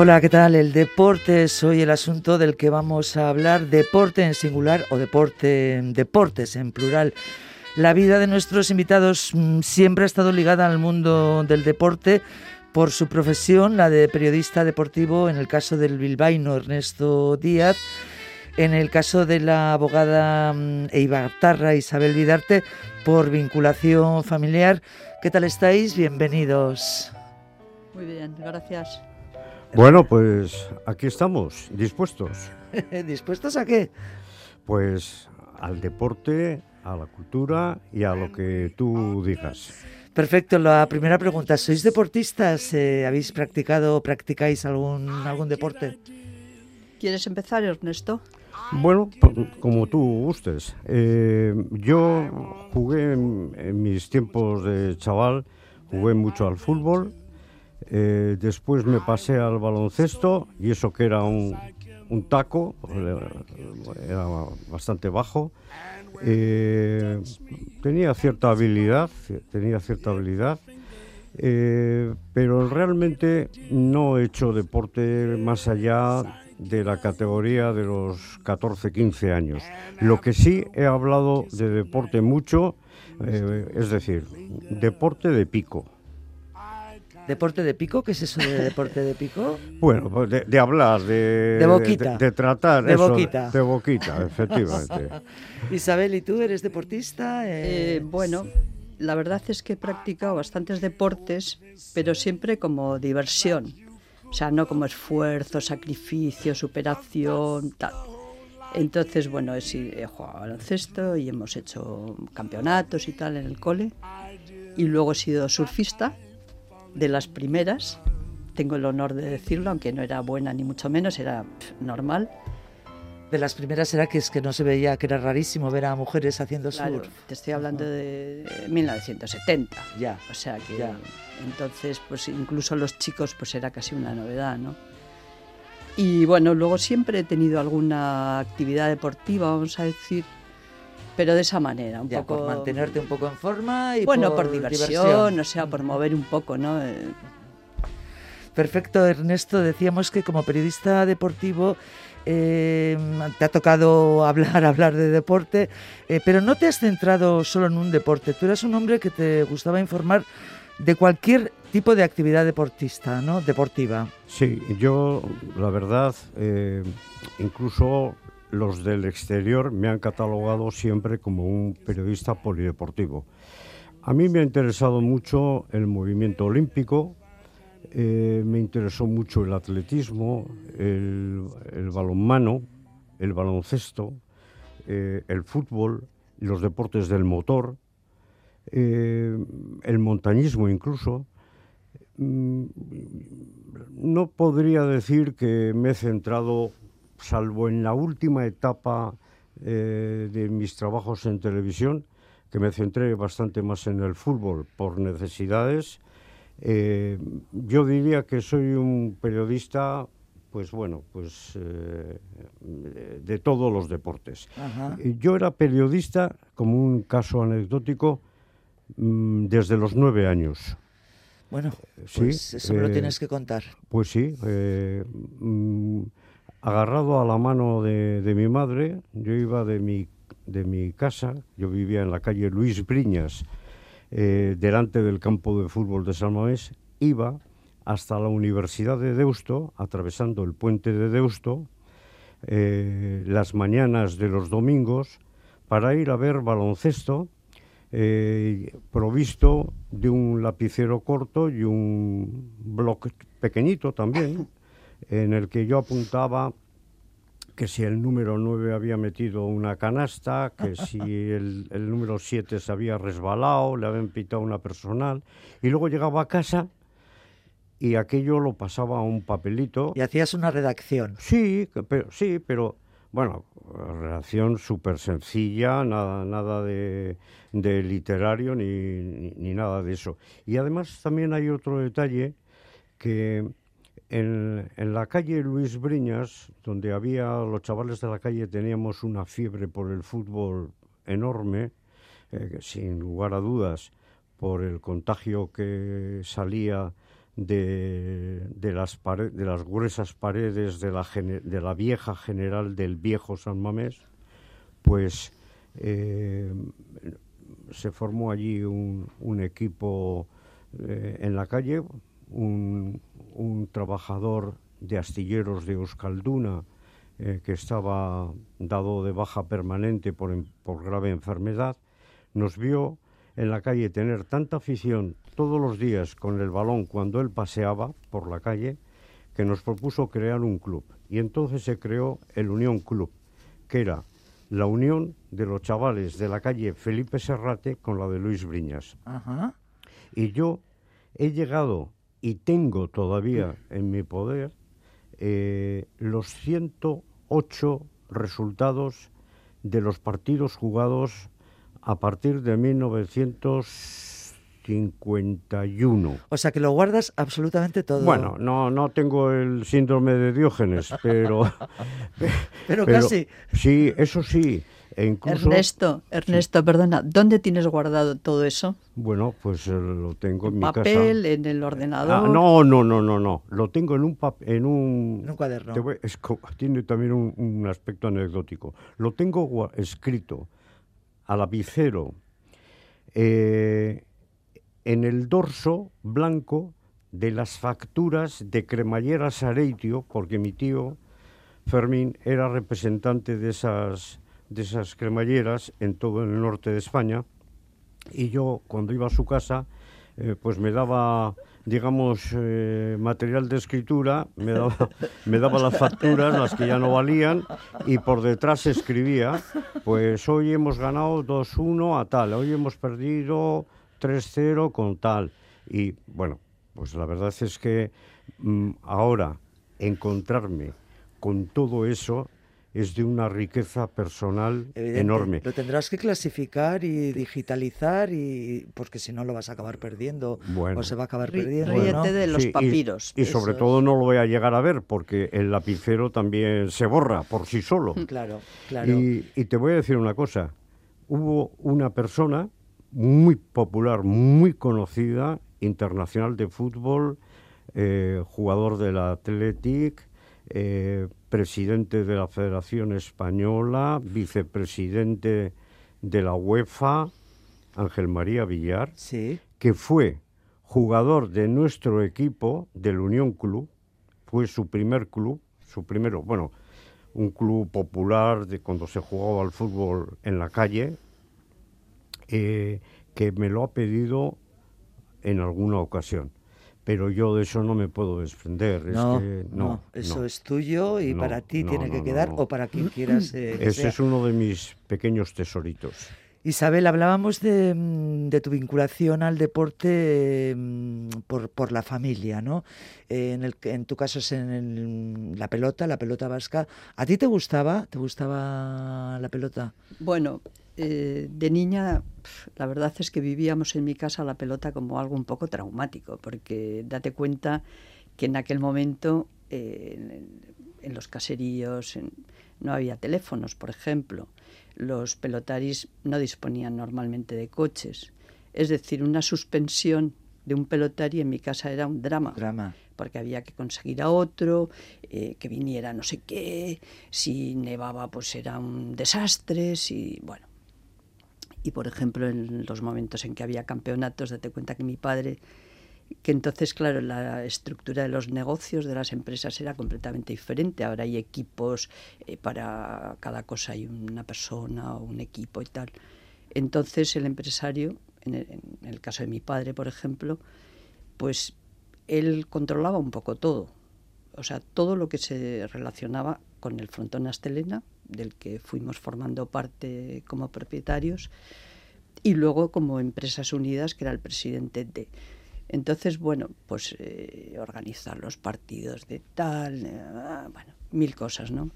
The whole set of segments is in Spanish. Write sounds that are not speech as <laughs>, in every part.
Hola, ¿qué tal? El deporte es hoy el asunto del que vamos a hablar, deporte en singular o deporte, deportes en plural. La vida de nuestros invitados mm, siempre ha estado ligada al mundo del deporte por su profesión, la de periodista deportivo, en el caso del bilbaíno Ernesto Díaz, en el caso de la abogada mm, Eibartarra Isabel Vidarte, por vinculación familiar. ¿Qué tal estáis? Bienvenidos. Muy bien, gracias. Bueno, pues aquí estamos, dispuestos. <laughs> ¿Dispuestos a qué? Pues al deporte, a la cultura y a lo que tú digas. Perfecto, la primera pregunta, ¿sois deportistas? Eh, ¿Habéis practicado o practicáis algún, algún deporte? ¿Quieres empezar, Ernesto? Bueno, como tú gustes. Eh, yo jugué en mis tiempos de chaval, jugué mucho al fútbol, eh, después me pasé al baloncesto y eso que era un, taco, era bastante bajo. Eh, tenía cierta habilidad, tenía cierta habilidad, eh, pero realmente no he hecho deporte más allá de la categoría de los 14-15 años. Lo que sí he hablado de deporte mucho, es decir, deporte de pico. ¿Deporte de pico? ¿Qué es eso de deporte de pico? Bueno, pues de, hablar, de, de boquita. De, tratar. De boquita. De boquita, efectivamente. <laughs> Isabel, ¿y tú eres deportista? Eh, bueno, la verdad es que he practicado bastantes deportes, pero siempre como diversión. O sea, no como esfuerzo, sacrificio, superación, tal. Entonces, bueno, he, he jugado baloncesto y hemos hecho campeonatos y tal en el cole. Y luego he sido surfista de las primeras, tengo el honor de decirlo, aunque no era buena ni mucho menos, era normal. De las primeras era que es que no se veía, que era rarísimo ver a mujeres haciendo claro, surf. Te estoy hablando de 1970. Ya. O sea que entonces, pues incluso los chicos, pues era casi una novedad, ¿no? Y bueno, luego siempre he tenido alguna actividad deportiva, vamos a decir, pero de esa manera, un poco... por mantenerte un poco en forma y Bueno, por, diversión, o sea, por mover un poco, ¿no? Eh, Perfecto, Ernesto. Decíamos que como periodista deportivo eh, te ha tocado <laughs> hablar, hablar de deporte, eh, pero no te has centrado solo en un deporte. Tú eras un hombre que te gustaba informar de cualquier tipo de actividad deportista, ¿no? Deportiva. Sí, yo, la verdad, incluso los del exterior me han catalogado siempre como un periodista polideportivo. A mí me ha interesado mucho el movimiento olímpico, eh, me interesó mucho el atletismo, el, balonmano, el baloncesto, eh, el fútbol, los deportes del motor, eh, el montañismo incluso. Mm, no podría decir que me he centrado salvo en la última etapa eh, de mis trabajos en televisión, que me centré bastante más en el fútbol por necesidades, eh, yo diría que soy un periodista, pues bueno, pues eh, de todos los deportes. Yo era periodista, como un caso anecdótico, mm, desde los nueve años. Bueno, pues eso me lo tienes que contar. Pues sí. Mm, agarrado a la mano de, mi madre, yo iba de mi, de mi casa, yo vivía en la calle Luis Briñas, eh, delante del campo de fútbol de San Mamés, iba hasta la Universidad de Deusto, atravesando el puente de Deusto, eh, las mañanas de los domingos, para ir a ver baloncesto, eh, provisto de un lapicero corto y un bloque pequeñito también, <laughs> en el que yo apuntaba que si el número 9 había metido una canasta, que si <laughs> el, el número 7 se había resbalado, le habían pitado una personal, y luego llegaba a casa y aquello lo pasaba a un papelito. Y hacías una redacción. Sí, pero, sí, pero bueno, redacción súper sencilla, nada, nada de, de literario ni, ni, ni, nada de eso. Y además también hay otro detalle que en, la calle Luis Briñas, donde había los chavales de la calle, teníamos una fiebre por el fútbol enorme, eh, sin lugar a dudas, por el contagio que salía de, de, las, de las gruesas paredes de la, vieja general del viejo San Mamés, pues eh, se formó allí un, un equipo eh, en la calle, un, un, trabajador de astilleros de Euskalduna eh, que estaba dado de baja permanente por, por grave enfermedad, nos vio en la calle tener tanta afición todos los días con el balón cuando él paseaba por la calle que nos propuso crear un club. Y entonces se creó el Unión Club, que era la unión de los chavales de la calle Felipe Serrate con la de Luis Briñas. Ajá. Y yo he llegado y tengo todavía en mi poder eh, los 108 resultados de los partidos jugados a partir de 1951. O sea que lo guardas absolutamente todo. Bueno, no, no tengo el síndrome de Diógenes, pero, <laughs> pero, <laughs> pero casi. Sí, eso sí. E incluso, Ernesto, Ernesto, sí. perdona, ¿dónde tienes guardado todo eso? Bueno, pues eh, lo tengo en, ¿En mi papel, casa. en el ordenador? Ah, no, no, no, no, no. Lo tengo en un en un, en un cuaderno. Voy, es, tiene también un, un, aspecto anecdótico. Lo tengo escrito a lapicero eh, en el dorso blanco de las facturas de cremallera Sareitio, porque mi tío Fermín era representante de esas de esas cremalleras en todo el norte de España. Y yo cuando iba a su casa eh, pues me daba digamos eh, material de escritura me daba, me daba las facturas las que ya no valían y por detrás escribía pues hoy hemos ganado 2-1 a tal hoy hemos perdido 3-0 con tal y bueno pues la verdad es que mmm, ahora encontrarme con todo eso es de una riqueza personal Evidente. enorme. Lo tendrás que clasificar y digitalizar y porque si no lo vas a acabar perdiendo bueno, o se va a acabar rí, perdiendo. Ríete ¿no? de los sí, papiros. Y, y sobre todo no lo voy a llegar a ver porque el lapicero también se borra por sí solo. <laughs> Claro, claro. Y, y te voy a decir una cosa. Hubo una persona muy popular, muy conocida, internacional de fútbol, eh, jugador del Athletic, eh, presidente de la Federación Española, vicepresidente de la UEFA, Ángel María Villar, sí. que fue jugador de nuestro equipo, del Unión Club, fue su primer club, su primero, bueno, un club popular de cuando se jugaba al fútbol en la calle, eh, que me lo ha pedido en alguna ocasión pero yo de eso no me puedo desprender. No, es que, no, no eso no. es tuyo y No, para ti no, tiene no, que no, quedar no. o para quien quieras. eh, que Ese sea. es uno de mis pequeños tesoritos. Isabel, hablábamos de, mm, de tu vinculación al deporte mm, por, por la familia, ¿no? Eh, en, el, en tu caso es en el- la pelota, la pelota vasca. ¿A ti te gustaba? ¿Te gustaba la pelota? Bueno, eh, de niña, la verdad es que vivíamos en mi casa la pelota como algo un poco traumático, porque date cuenta que en aquel momento, eh, en, en los caseríos, en- no había teléfonos, por ejemplo. Los pelotaris no disponían normalmente de coches. Es decir, una suspensión de un pelotari en mi casa era un drama Drama. porque había que conseguir a otro, eh, que viniera no sé qué, si nevaba pues era un desastre, si bueno. Y por ejemplo en los momentos en que había campeonatos, date cuenta que mi padre, que entonces claro, la estructura de los negocios de las empresas era completamente diferente, ahora hay equipos, eh, para cada cosa hay una persona o un equipo y tal. Entonces el empresario, en el, en el caso de mi padre por ejemplo, pues él controlaba un poco todo. O sea, todo lo que se relacionaba con el Frontón Astelena, del que fuimos formando parte como propietarios, y luego como Empresas Unidas, que era el presidente de. Entonces, bueno, pues eh, organizar los partidos de tal, eh, bueno, mil cosas, ¿no?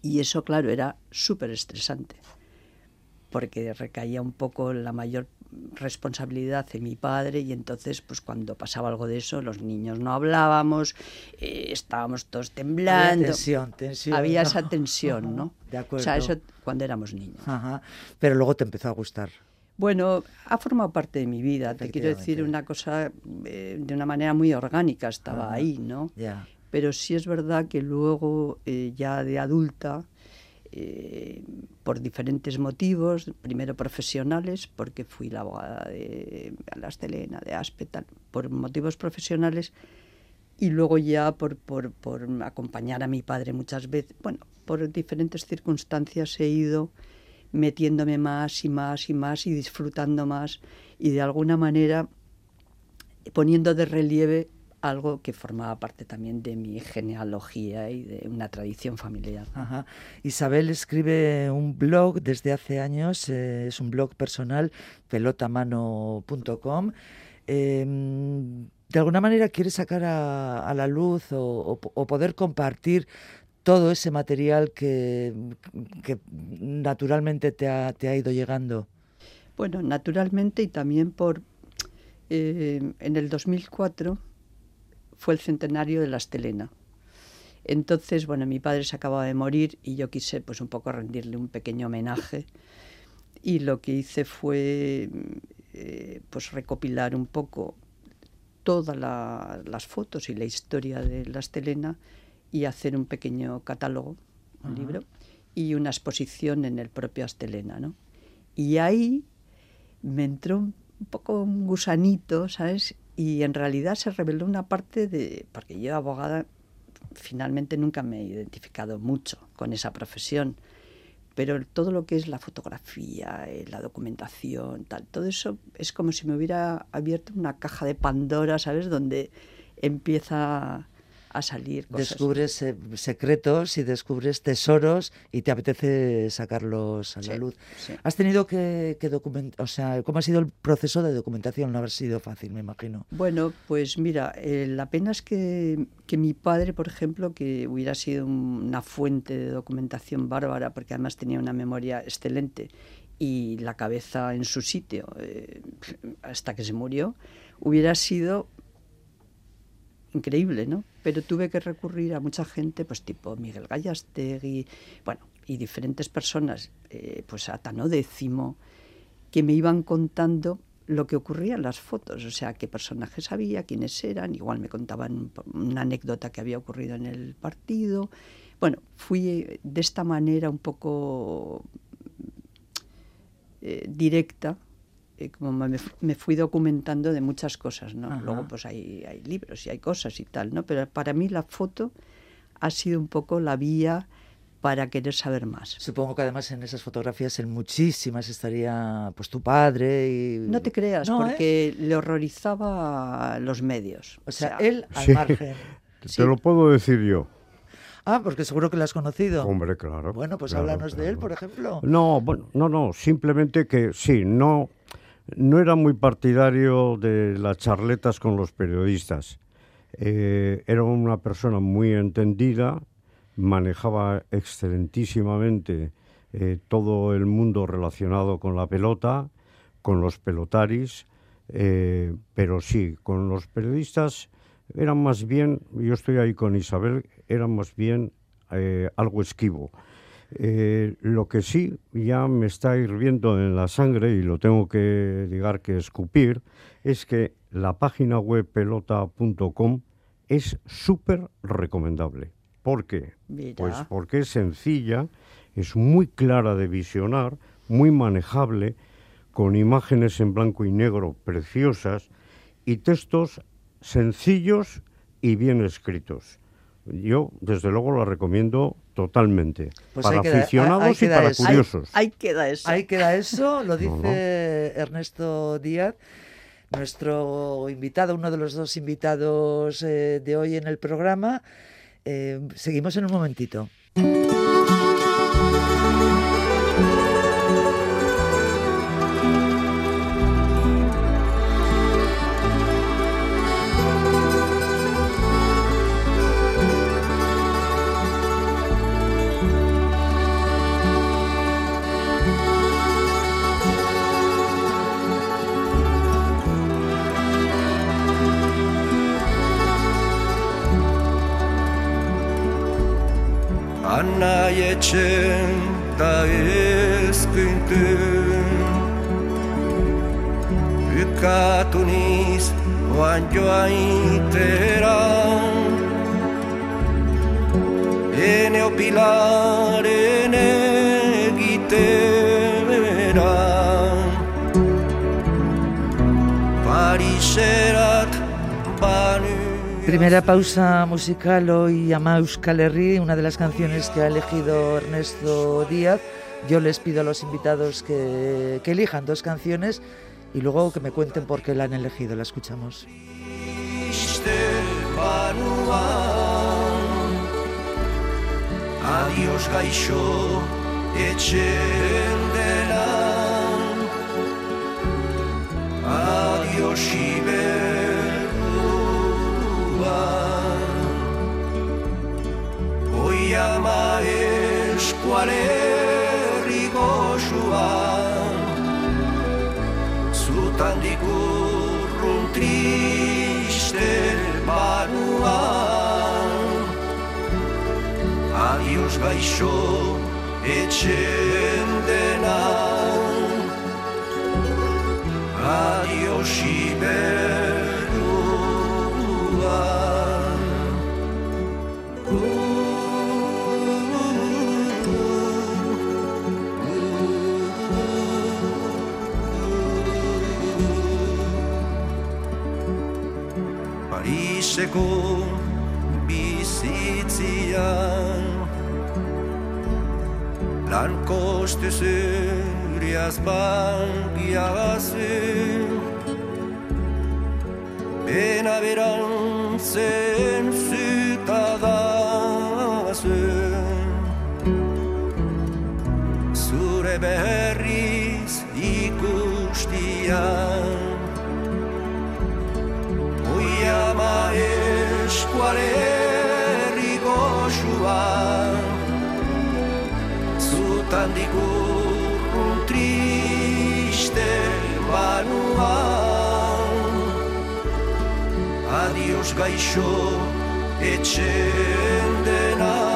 Y eso, claro, era súper estresante, porque recaía un poco la mayor responsabilidad de mi padre y entonces pues cuando pasaba algo de eso los niños no hablábamos eh, estábamos todos temblando había tensión, tensión había esa tensión no de acuerdo o sea eso cuando éramos niños Ajá. pero luego te empezó a gustar bueno, ha formado parte de mi vida. Te quiero decir una cosa eh, de una manera muy orgánica, estaba ahí, ¿no? Pero sí es verdad que luego, eh, ya de adulta, eh, por diferentes motivos, primero profesionales, porque fui la abogada de la Estelena, de Aspetal, por motivos profesionales, y luego ya por, acompañar a mi padre muchas veces, bueno, por diferentes circunstancias he ido metiéndome más y más y más y disfrutando más y de alguna manera poniendo de relieve algo que formaba parte también de mi genealogía y de una tradición familiar. Ajá. Isabel escribe un blog desde hace años, eh, es un blog personal, pelotamano.com. Eh, de alguna manera quiere sacar a, a la luz o, o, o, poder compartir todo ese material que, que naturalmente te ha, te ha, ido llegando. Bueno, naturalmente y también por... Eh, en el 2004 fue el centenario de la Estelena. Entonces, bueno, mi padre se acababa de morir y yo quise pues un poco rendirle un pequeño homenaje y lo que hice fue eh, pues recopilar un poco todas la, las fotos y la historia de la Estelena y hacer un pequeño catálogo, un libro, y una exposición en el propio Astelena, ¿no? Y ahí me entró un poco un gusanito, ¿sabes? Y en realidad se reveló una parte de, porque yo abogada finalmente nunca me he identificado mucho con esa profesión, pero todo lo que es la fotografía, eh, la documentación, tal, todo eso es como si me hubiera abierto una caja de Pandora, ¿sabes? Donde empieza a salir cosas. Descubres eh, secretos y descubres tesoros y te apetece sacarlos a la luz. sí. Has tenido que, que documentar, o sea, ¿cómo ha sido el proceso de documentación? No haber sido fácil, me imagino. Bueno, pues mira, eh, la pena es que, que mi padre, por ejemplo, que hubiera sido un- una fuente de documentación bárbara, porque además tenía una memoria excelente y la cabeza en su sitio eh, hasta que se murió, hubiera sido increíble, ¿no? Pero tuve que recurrir a mucha gente, pues tipo Miguel Gallastegui, bueno, y diferentes personas, eh, pues a Tano Décimo, que me iban contando lo que ocurría en las fotos, o sea, qué personajes había, quiénes eran, igual me contaban una anécdota que había ocurrido en el partido. Bueno, fui eh, de esta manera un poco eh, directa, eh, como me, fu- me fui documentando de muchas cosas, ¿no? Ajá. Luego pues hay, hay libros y hay cosas y tal, ¿no? Pero para mí la foto ha sido un poco la vía para querer saber más. Supongo que además en esas fotografías, en muchísimas, estaría pues tu padre y... No te creas, No, ¿eh? porque le horrorizaba los medios. O sea, él al Sí. margen. Sí. Te lo puedo decir yo. Ah, porque seguro que lo has conocido. Hombre, claro. Bueno, pues claro, háblanos de él, por ejemplo. No, bueno, no, no, simplemente que sí, no, no era muy partidario de las charletas con los periodistas. Eh, era una persona muy entendida, manejaba excelentísimamente eh, todo el mundo relacionado con la pelota, con los pelotaris, eh, pero sí, con los periodistas eran más bien, yo estoy ahí con Isabel, eran más bien algo esquivo. Eh, lo que sí ya me está hirviendo en la sangre y lo tengo que, digar, que escupir, es que la página web pelota.com es súper recomendable. ¿Por qué? Mira. Pues porque es sencilla, es muy clara de visionar, muy manejable, con imágenes en blanco y negro preciosas y textos sencillos y bien escritos. Yo, desde luego, la recomiendo totalmente. Pues para aficionados y para eso. Curiosos. ahí queda eso. Ahí queda eso, lo No, dice Ernesto Díaz, nuestro invitado, uno de los dos invitados eh, de hoy en el programa. Eh, seguimos en un momentito. Ceneta ies cântând Vicatunis oangioa interam Ene o ene giteram Primera pausa musical hoy a Euskal Herri, una de las canciones que ha elegido Ernesto Díaz. Yo les pido a los invitados que, elijan dos canciones y luego que me cuenten por qué la han elegido. La escuchamos. Ama eskualerri goxua Zutan dikurrun triste barua Adios gaixo etxen dena Adios iberua Pariseko bizitzian Lan kostu zuriaz bankia Bena berantzen zuta da Zure berriz ikustian Oiama eskuare erri goxua Zutan dikustian Gaixo etxen dena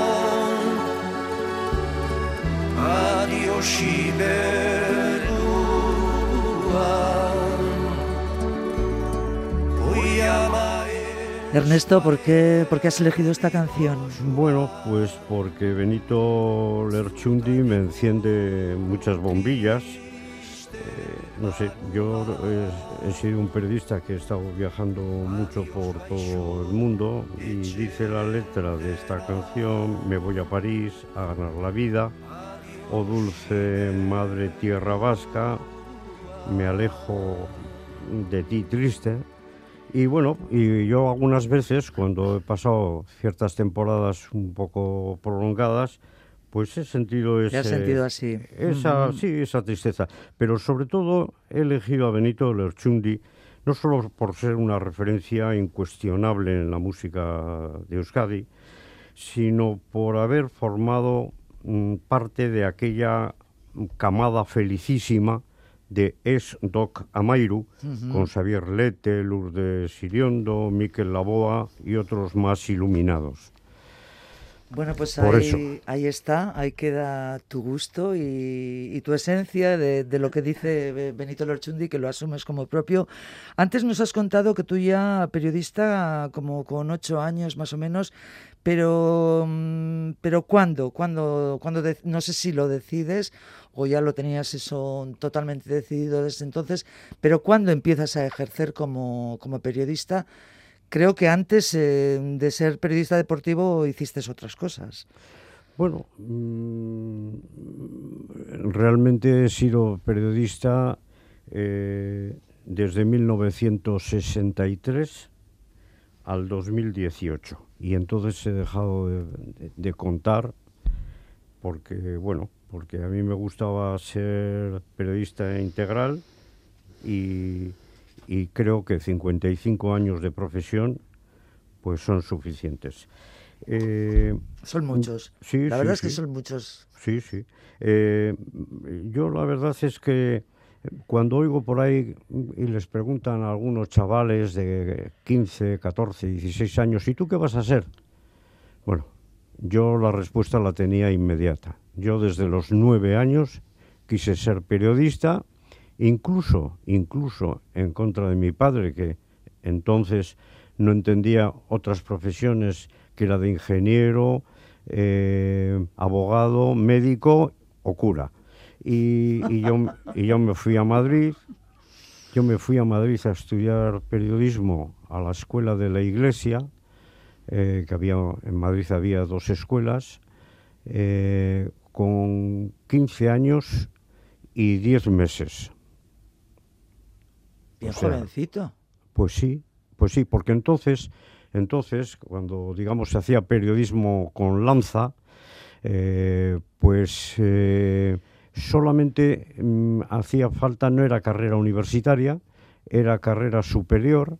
Ernesto, ¿por qué, ¿por qué has elegido esta canción? Bueno, pues porque Benito Lerchundi me enciende muchas bombillas. Eh, no sé, yo he, sido un periodista que he estado viajando mucho por todo el mundo y dice la letra de esta canción, me voy a París a ganar la vida, oh dulce madre tierra vasca, me alejo de ti triste y bueno, y yo algunas veces, cuando he pasado ciertas temporadas un poco prolongadas, pues he sentido ese, sentido así? Esa, Sí, esa tristeza. Pero sobre todo he elegido a Benito Lerchundi, no solo por ser una referencia incuestionable en la música de Euskadi, sino por haber formado mm, parte de aquella camada felicísima de Es Doc Amairu, con Xavier Lete, Lourdes Siriondo, Miquel Laboa y otros más iluminados. Bueno, pues ahí, ahí, está, ahí queda tu gusto y, tu esencia de, lo que dice Benito Lorchundi, que lo asumes como propio. Antes nos has contado que tú ya, periodista, como con ocho años más o menos, pero, mm, pero ¿cuándo? ¿Cuándo, cuándo no sé si lo decides o ya lo tenías eso totalmente decidido desde entonces, pero ¿cuándo empiezas a ejercer como, como periodista? Creo que antes eh, de ser periodista deportivo hiciste otras cosas. Bueno, mm, realmente he sido periodista eh, desde 1963 al 2018 y entonces he dejado de, de- contar porque, bueno, porque a mí me gustaba ser periodista integral y, y creo que 55 años de profesión pues son suficientes. Eh, Son muchos. sí, la sí, verdad es que son muchos. Sí, sí. Eh, yo la verdad es que cuando oigo por ahí y les preguntan a algunos chavales de 15, 14, 16 años, ¿y tú qué vas a ser? Bueno, yo la respuesta la tenía inmediata. Yo desde los nueve años quise ser periodista, incluso, incluso en contra de mi padre, que entonces no entendía otras profesiones que la de ingeniero, eh, abogado, médico o cura. Y, yo me fui a Madrid, yo me fui a Madrid a estudiar periodismo a la escuela de la iglesia, eh, que había en Madrid había dos escuelas, eh, con 15 años y 10 meses. Bien O sea, jovencito. Pues sí, pues sí, porque entonces, entonces cuando digamos se hacía periodismo con lanza, eh, pues eh, solamente mm, hacía falta, no era carrera universitaria, era carrera superior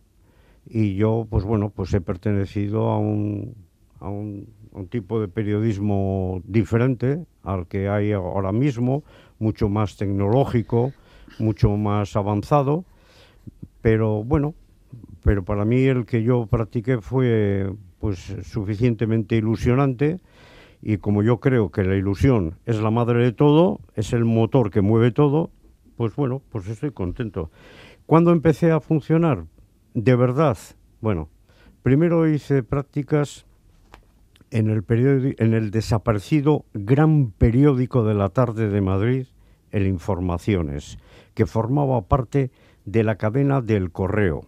y yo, pues bueno, pues he pertenecido a un, a un, a un tipo de periodismo diferente al que hay ahora mismo, mucho más tecnológico, mucho más avanzado, pero bueno, pero para mí el que yo practiqué fue pues suficientemente ilusionante y como yo creo que la ilusión es la madre de todo, es el motor que mueve todo, pues bueno, pues estoy contento. ¿Cuándo empecé a funcionar? De verdad, bueno, primero hice prácticas en el, en el desaparecido gran periódico de la tarde de Madrid, el Informaciones, que formaba parte de la cadena del Correo.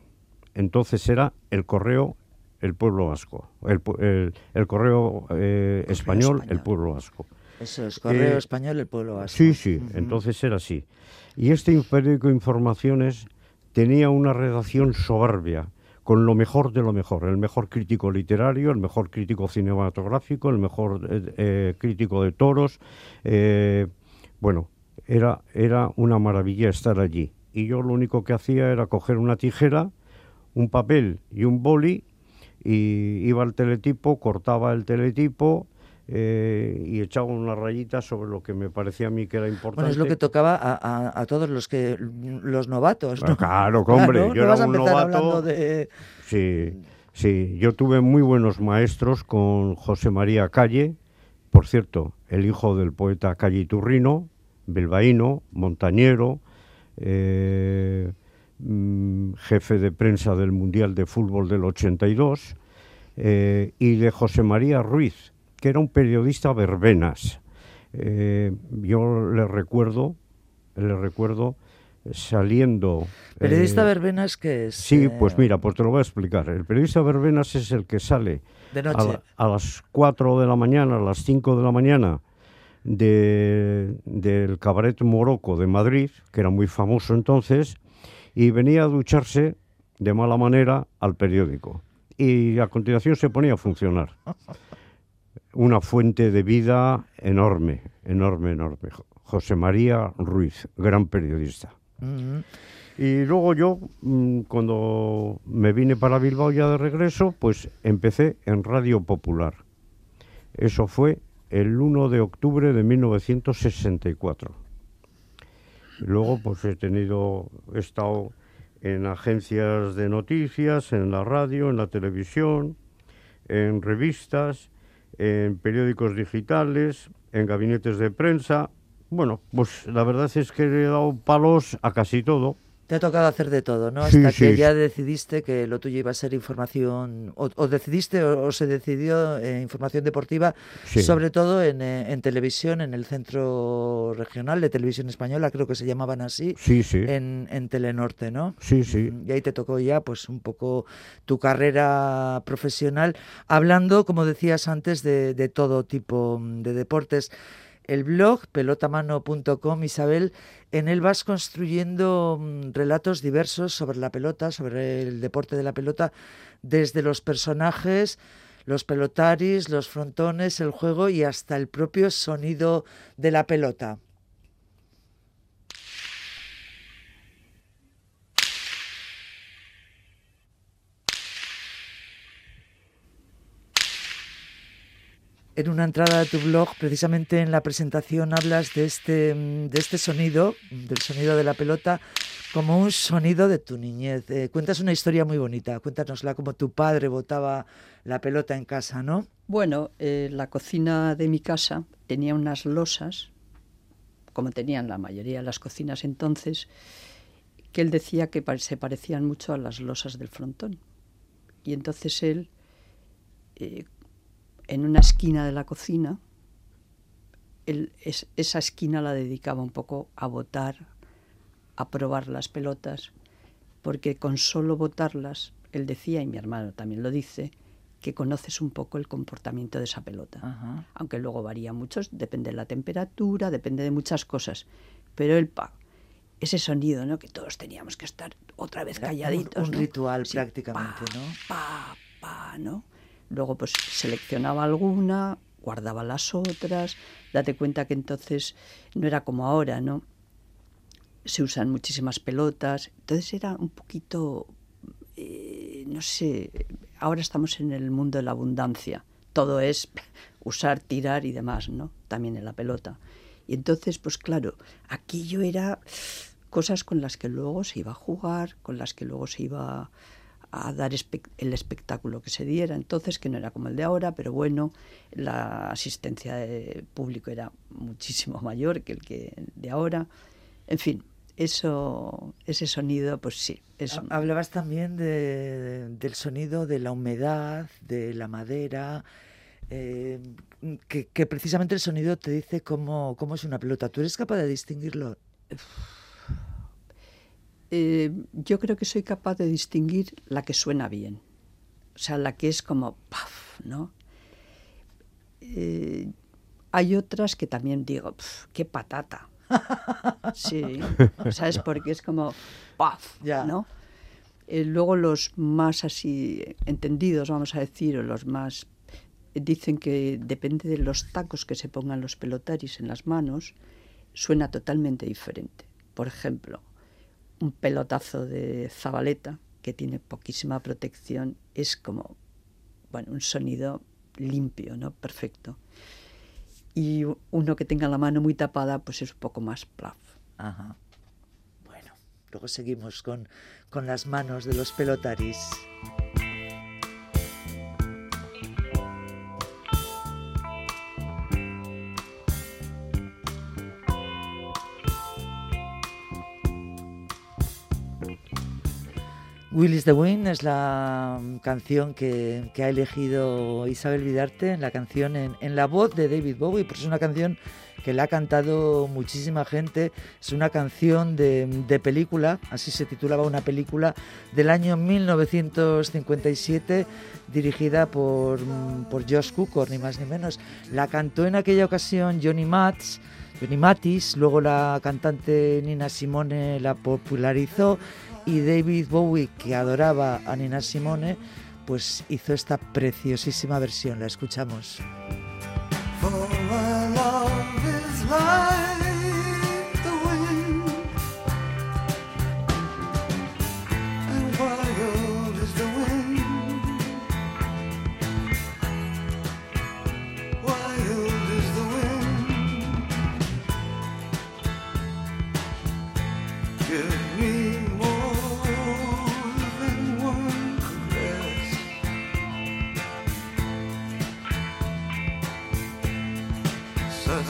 Entonces era el Correo, el pueblo vasco, el, el- el Correo eh, español, el pueblo vasco. Eso es, Correo Eh, Español, el pueblo vasco. Sí, sí, entonces era así. Y este periódico Informaciones tenía una redacción soberbia, con lo mejor de lo mejor, el mejor crítico literario, el mejor crítico cinematográfico, el mejor eh, eh, crítico de toros. eh, bueno, era, era una maravilla estar allí. Y yo lo único que hacía era coger una tijera, un papel y un boli, y iba al teletipo, cortaba el teletipo, eh, y echaba una rayita sobre lo que me parecía a mí que era importante. Bueno, es lo que tocaba a, a- a todos los que los novatos, ¿no? Ah, claro, que hombre, Claro, yo no era un novato. de... Sí, sí, yo tuve muy buenos maestros con José María Calle, por cierto, el hijo del poeta Calle Iturrino, bilbaíno, montañero, eh, mm, jefe de prensa del Mundial de Fútbol del 82, eh, y de José María Ruiz, que era un periodista verbenas. Eh, yo le recuerdo, le recuerdo saliendo... Periodista eh, verbenas que es... Sí, pues mira, pues te lo voy a explicar. El periodista Verbenas es el que sale De a, noche. la- a las 4 de la mañana, a las 5 de la mañana de- del cabaret Morocco de Madrid, que era muy famoso entonces, y venía a ducharse de mala manera al periódico. Y a continuación se ponía a funcionar. <laughs> Una fuente de vida enorme, enorme, enorme. Jo- José María Ruiz, gran periodista. Ujú. Y luego yo, mm, cuando me vine para Bilbao ya de regreso, pues empecé en Radio Popular. Eso fue el 1 de octubre de 1964. Y luego pues he tenido, he estado en agencias de noticias, en la radio, en la televisión, en revistas, en periódicos digitales, en gabinetes de prensa. Bueno, pues la verdad es que he dado palos a casi todo. Te ha tocado hacer de todo, ¿no? Sí, Hasta que sí. ya decidiste que lo tuyo iba a ser información, o, o decidiste o, o se decidió eh, información deportiva, Sí. sobre todo en, eh, en televisión, en el Centro Regional de Televisión Española, creo que se llamaban así, Sí, sí. en, en Telenorte, ¿no? Sí, sí. Mm, Y ahí te tocó ya, pues, un poco tu carrera profesional, hablando, como decías antes, de, de todo tipo mm, de deportes. El blog pelotamano.com, Isabel, en él vas construyendo mm, relatos diversos sobre la pelota, sobre el deporte de la pelota, desde los personajes, los pelotaris, los frontones, el juego y hasta el propio sonido de la pelota. En una entrada de tu blog, precisamente en la presentación, hablas de este, de este sonido, del sonido de la pelota, como un sonido de tu niñez. Eh, cuentas una historia muy bonita, cuéntanosla como tu padre botaba la pelota en casa, ¿no? Bueno, eh, la cocina de mi casa tenía unas losas, como tenían la mayoría de las cocinas entonces, que él decía que se parecían mucho a las losas del frontón. Y entonces él, eh, en una esquina de la cocina, esa esquina la dedicaba un poco a botar, a probar las pelotas, porque con solo botarlas, él decía, y mi hermano también lo dice, que conoces un poco el comportamiento de esa pelota. Aunque luego varía mucho, depende de la temperatura, depende de muchas cosas. Pero el pa, ese sonido, ¿no? Que todos teníamos que estar otra vez calladitos. Un, ritual prácticamente, ¿no? Pa, pa, ¿no? Luego pues seleccionaba alguna, guardaba las otras, date cuenta que entonces no era como ahora, ¿no? Se usan muchísimas pelotas, entonces era un poquito, eh, no sé, ahora estamos en el mundo de la abundancia, todo es <laughs> usar, tirar y demás, ¿no? También en la pelota. Y entonces, pues claro, aquello era cosas con las que luego se iba a jugar, con las que luego se iba a dar el espectáculo que se diera. Entonces, que no era como el de ahora, pero bueno, la asistencia de público era muchísimo <laughs> mayor que el que de ahora. En fin, eso, ese sonido, pues sí. Hablabas también del sonido de la humedad, de la madera. Eh, que, precisamente el sonido te dice cómo, cómo es una pelota. ¿Tú eres capaz de distinguirlo? Eh, yo creo que soy capaz de distinguir la que suena bien. O sea, la que es como ¡paf! ¿no? Eh, hay otras que también digo, ¡qué patata! <laughs> Sí, ¿sabes? Porque es como ¡paf! ¿no? Eh, luego los más así entendidos, vamos a decir, o los más dicen que depende de los tacos que se pongan los pelotaris en las manos, suena totalmente diferente. Por ejemplo, un pelotazo de zabaleta que tiene poquísima protección es como bueno un sonido limpio no perfecto. Y uno que tenga la mano muy tapada pues es un poco más plaf. Ajá. bueno. Luego seguimos con con las manos de los pelotaris Willis the Wind es la canción que, ha elegido Isabel Vidarte, la canción en, la voz de David Bowie, porque es una canción que la ha cantado muchísima gente, es una canción de, película, así se titulaba una película del año 1957, dirigida por, por Josh Cukor, ni más ni menos. La cantó en aquella ocasión Johnny Matz, Johnny Matis, luego la cantante Nina Simone la popularizó y David Bowie, que adoraba a Nina Simone, pues hizo esta preciosísima versión. La escuchamos.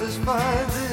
is mine.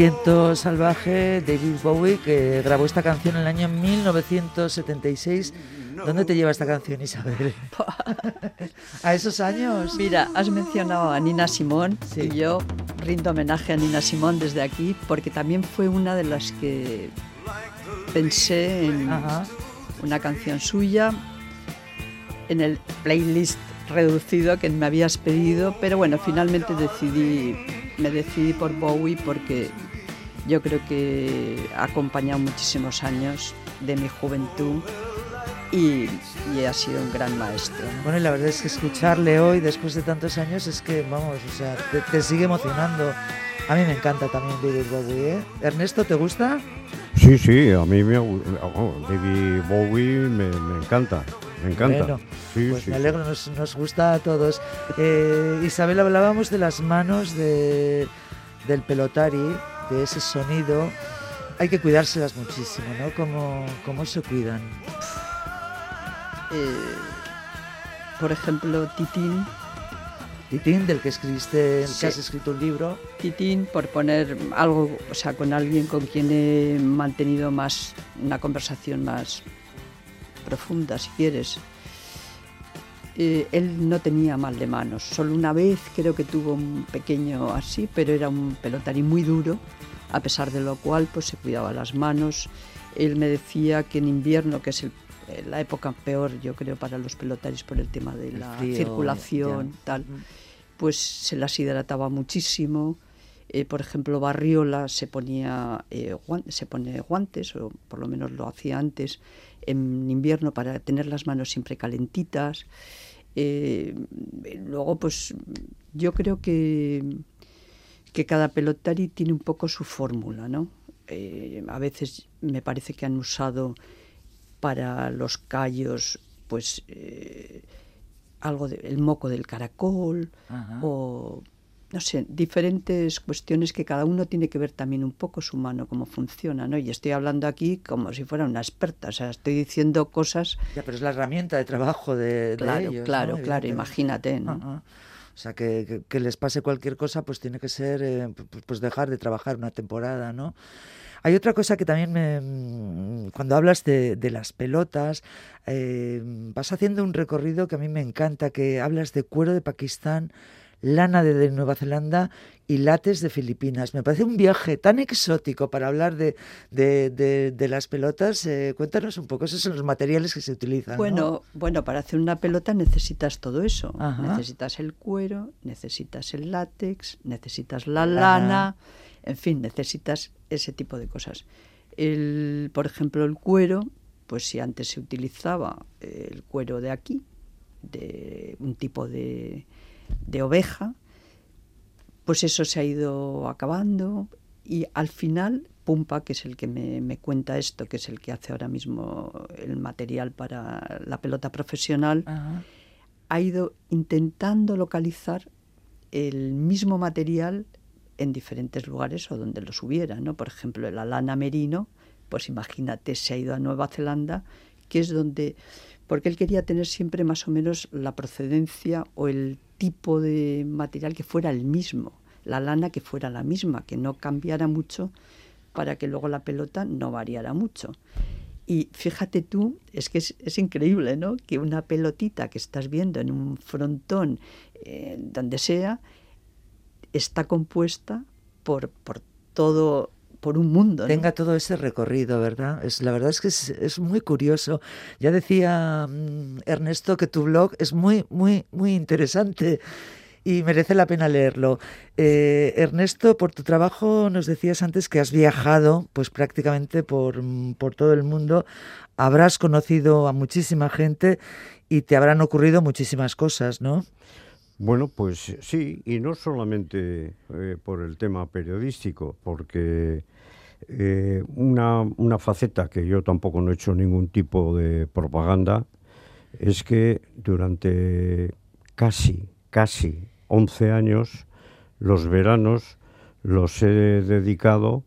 Viento salvaje, David Bowie, que grabó esta canción en el año 1976. ¿Dónde te lleva esta canción, Isabel? <laughs> ¿A esos años? Mira, has mencionado a Nina Simón Sí. y yo rindo homenaje a Nina Simón desde aquí porque también fue una de las que pensé en Ajá. una canción suya en el playlist reducido que me habías pedido, pero bueno, finalmente decidí, me decidí por Bowie porque yo creo que ha acompañado muchísimos años de mi juventud y, y ha sido un gran maestro. ¿no? Bueno, y la verdad es que escucharle hoy, después de tantos años, es que, vamos, o sea, te, te sigue emocionando. A mí me encanta también David Bowie, ¿eh? Ernesto, ¿te gusta? Sí, sí, a mí me, oh, David Bowie me, me encanta, me encanta. Bueno, sí, pues sí, me sí. alegro, nos, nos gusta a todos. Eh, Isabel, hablábamos de las manos de, del pelotari, de ese sonido. Hay que cuidárselas muchísimo, ¿no? ¿Cómo, cómo se cuidan? Eh, por ejemplo, Titín, Titín, del que escribiste, Sí. que has escrito un libro. Titín, por poner algo, o sea, con alguien con quien he mantenido más una conversación más profunda, si quieres. Eh, él no tenía mal de manos, solo una vez creo que tuvo un pequeño así, pero era un pelotarí muy duro, a pesar de lo cual pues se cuidaba las manos. Él me decía que en invierno, que es el- eh, la época peor, yo creo, para los pelotaris por el tema de El la frío, circulación, ya. tal, pues se las hidrataba muchísimo. Eh, por ejemplo, Barriola se ponía eh, se pone guantes, o por lo menos lo hacía antes, en invierno para tener las manos siempre calentitas. Eh, luego, pues yo creo que, que cada pelotari tiene un poco su fórmula, ¿no? Eh, a veces me parece que han usado para los callos, pues eh, algo del moco del caracol Ajá. o no sé, diferentes cuestiones que cada uno tiene que ver también un poco su mano, cómo funciona, ¿no? Y estoy hablando aquí como si fuera una experta, o sea, estoy diciendo cosas, Ya, pero es la herramienta de trabajo de, de claro, ellos. claro, ¿no? claro, imagínate, ¿no? Ajá. O sea, que, que- les pase cualquier cosa, pues tiene que ser, eh, pu- pues dejar de trabajar una temporada, ¿no? Hay otra cosa que también me, mm, cuando hablas de, de las pelotas, eh, vas haciendo un recorrido que a mí me encanta, que hablas de cuero de Pakistán, lana de, Nueva Zelanda y látex de Filipinas. Me parece un viaje tan exótico para hablar de, de- de- de las pelotas. Eh, cuéntanos un poco, esos son los materiales que se utilizan. ¿no? Bueno, bueno, para hacer una pelota necesitas todo eso. Ajá. Necesitas el cuero, necesitas el látex, necesitas la Lana. lana, en fin, necesitas ese tipo de cosas. El, por ejemplo, el cuero, pues si antes se utilizaba eh, el cuero de aquí, de un tipo de, de oveja, pues eso se ha ido acabando y al final Pumpa, que es el que me, me cuenta esto, que es el que hace ahora mismo el material para la pelota profesional, Ajá. ha ido intentando localizar el mismo material en diferentes lugares o donde los hubiera, ¿no? Por ejemplo, el alana merino, pues imagínate, se ha ido a Nueva Zelanda, que es donde, porque él quería tener siempre más o menos la procedencia o el tipo de material que fuera el mismo, la lana que fuera la misma, que no cambiara mucho para que luego la pelota no variara mucho. Y fíjate tú, es que es, increíble, ¿no? Que una pelotita que estás viendo en un frontón, eh, donde sea, está compuesta por, por todo, por un mundo. ¿no? tenga todo ese recorrido, ¿verdad? Es, la verdad es que es, es muy curioso. Ya decía mm, Ernesto que tu blog es muy, muy, muy interesante y merece la pena leerlo. Eh, Ernesto, por tu trabajo nos decías antes que has viajado pues prácticamente por, por todo el mundo, habrás conocido a muchísima gente y te habrán ocurrido muchísimas cosas, ¿no? Bueno, pues sí, y no solamente eh, por el tema periodístico, porque eh, una, una faceta que yo tampoco no he hecho ningún tipo de propaganda es que durante casi, casi 11 años, los veranos los he dedicado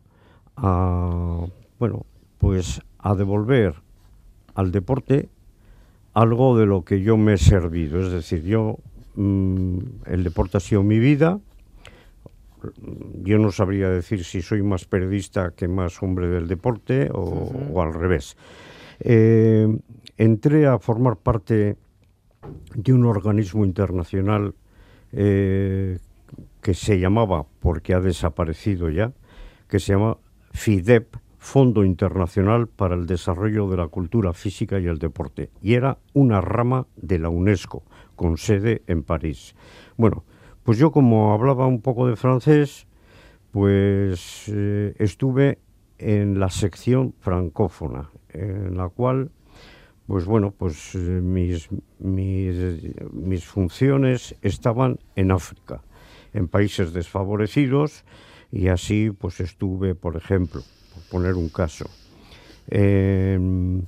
a, bueno, pues a devolver al deporte algo de lo que yo me he servido. Es decir, yo, mm, el deporte ha sido mi vida. Yo no sabría decir si soy más periodista que más hombre del deporte o, o al revés. Eh, entré a formar parte de un organismo internacional eh, que se llamaba, porque ha desaparecido ya, que se llama FIDEP, Fondo Internacional para el Desarrollo de la Cultura Física y el Deporte, y era una rama de la UNESCO, con sede en París. Bueno, pues yo como hablaba un poco de francés, pues eh, estuve en la sección francófona, en la cual, pues bueno, pues eh, mis, mis, funciones estaban en África, en países desfavorecidos, y así pues estuve, por ejemplo, por poner un caso, en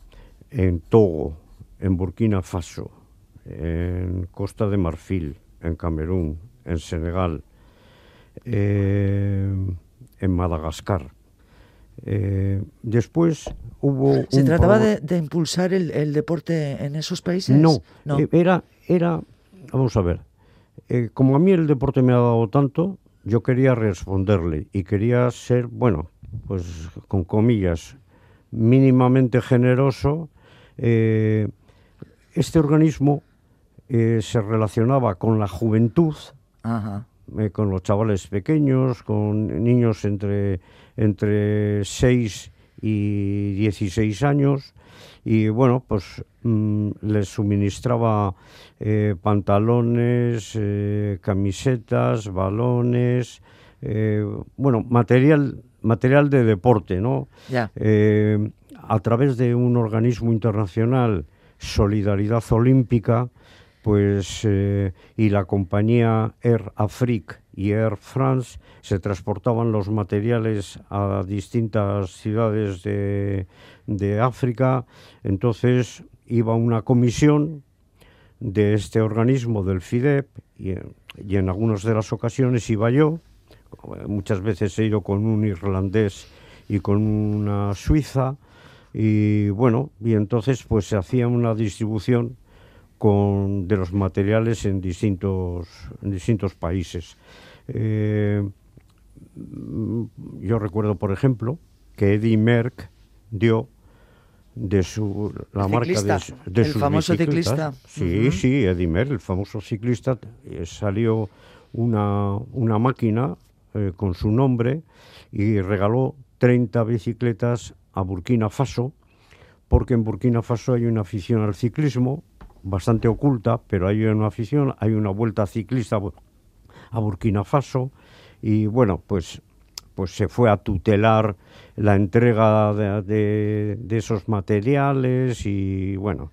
Togo, en Burkina Faso, en Costa de Marfil, en Camerún, en Senegal, eh, en Madagascar. Eh, después hubo... ¿Se un trataba de, de impulsar el, el deporte en esos países? No, no. eh, era, era, vamos a ver, como a mí el deporte me ha dado tanto, yo quería responderle y quería ser, bueno, pues con comillas, mínimamente generoso. Este organismo eh, se relacionaba con la juventud, Ajá. eh, con los chavales pequeños, con niños entre, entre 6 y 16 años. Y bueno, pues mm, les suministraba eh, pantalones, camisetas, balones, bueno, material, material de deporte, ¿no? Ya. A través de un organismo internacional, Solidaridad Olímpica, pues eh, y la compañía Air Afrique y Air France se transportaban los materiales a distintas ciudades de, de África. Entonces iba una comisión de este organismo del FIDEP y, y en algunas de las ocasiones iba yo. Muchas veces he ido con un irlandés y con una suiza y bueno, y entonces pues se hacía una distribución con, de los materiales en distintos, en distintos países. Eh, yo recuerdo, por ejemplo, que Eddie Merck dio de su la marca de, de el sus famoso ciclista. Sí, Ujú. sí, Eddie Merck, el famoso ciclista, eh, salió una, una máquina eh, con su nombre y regaló 30 bicicletas a Burkina Faso, porque en Burkina Faso hay una afición al ciclismo bastante oculta, pero hay una afición, hay una vuelta ciclista a Bu- a Burkina Faso y bueno, pues pues se fue a tutelar la entrega de, esos materiales y bueno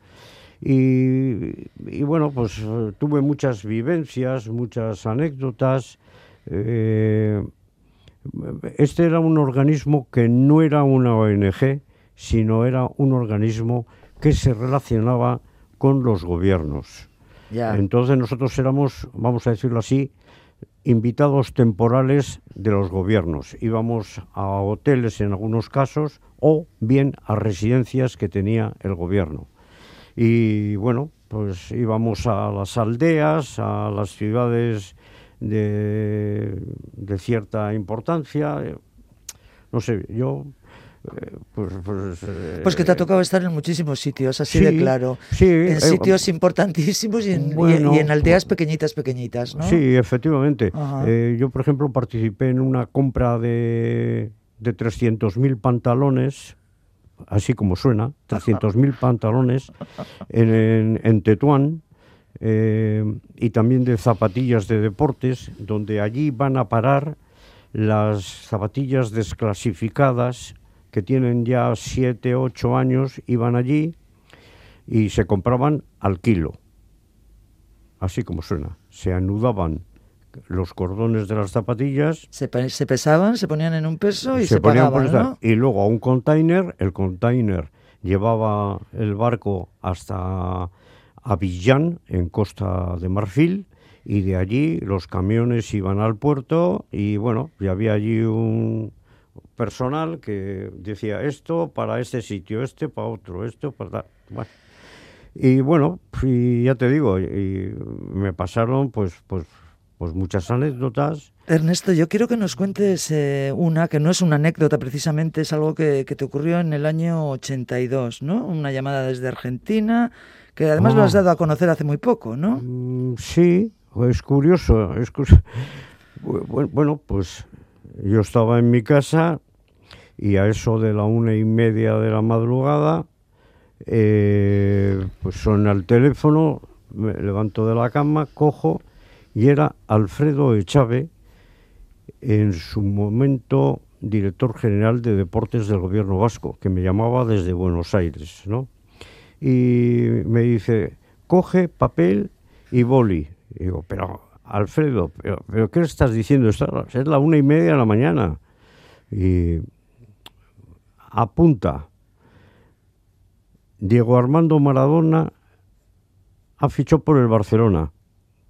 y, bueno pues tuve muchas vivencias muchas anécdotas eh, este era un organismo que no era una ONG sino era un organismo que se relacionaba con los gobiernos Ya. entonces nosotros éramos, vamos a decirlo así, invitados temporales de los gobiernos. Íbamos a hoteles en algunos casos o bien a residencias que tenía el gobierno. Y bueno, pues íbamos a las aldeas, a las ciudades de, de cierta importancia. No sé, yo... eh, Pues, pues, eh, Pues que te ha tocado estar en muchísimos sitios, así de claro. sí, en eh, sitios importantísimos y en, y- bueno, y en aldeas pequeñitas, pequeñitas, ¿no? Sí, efectivamente. Eh, yo, por ejemplo, participé en una compra de, de 300.000 pantalones, así como suena, <laughs> 300.000 pantalones en, en, en Tetuán, eh, y también de zapatillas de deportes, donde allí van a parar las zapatillas desclasificadas que tienen ya 7, 8 años, iban allí y se compraban al kilo. Así como suena. Se anudaban los cordones de las zapatillas, Se, se pesaban, se ponían en un peso y se, ponían pagaban, por y luego a un container, el container llevaba el barco hasta Avillán, en Costa de Marfil, y de allí los camiones iban al puerto y bueno, y había allí un personal que decía esto para este sitio, este para otro, esto para... Bueno. Y bueno, y ya te digo, y, me pasaron pues, pues, pues muchas anécdotas. Ernesto, yo quiero que nos cuentes eh, una, que no es una anécdota precisamente, es algo que, que te ocurrió en el año 82, ¿no? Una llamada desde Argentina, que además lo has Oh. dado a conocer hace muy poco, ¿no? Mm, sí, es curioso, es curioso. Bu- bu- Bueno, pues yo estaba en mi casa y a eso de la una y media de la madrugada, eh, pues suena el teléfono, me levanto de la cama, cojo y era Alfredo Echave, en su momento director general de deportes del gobierno vasco, que me llamaba desde Buenos Aires, ¿no? Y me dice, coge papel y boli. Y digo, pero Alfredo, pero, pero ¿qué estás diciendo? Es la una y media de la mañana. Y apunta. Diego Armando Maradona ha fichado por el Barcelona.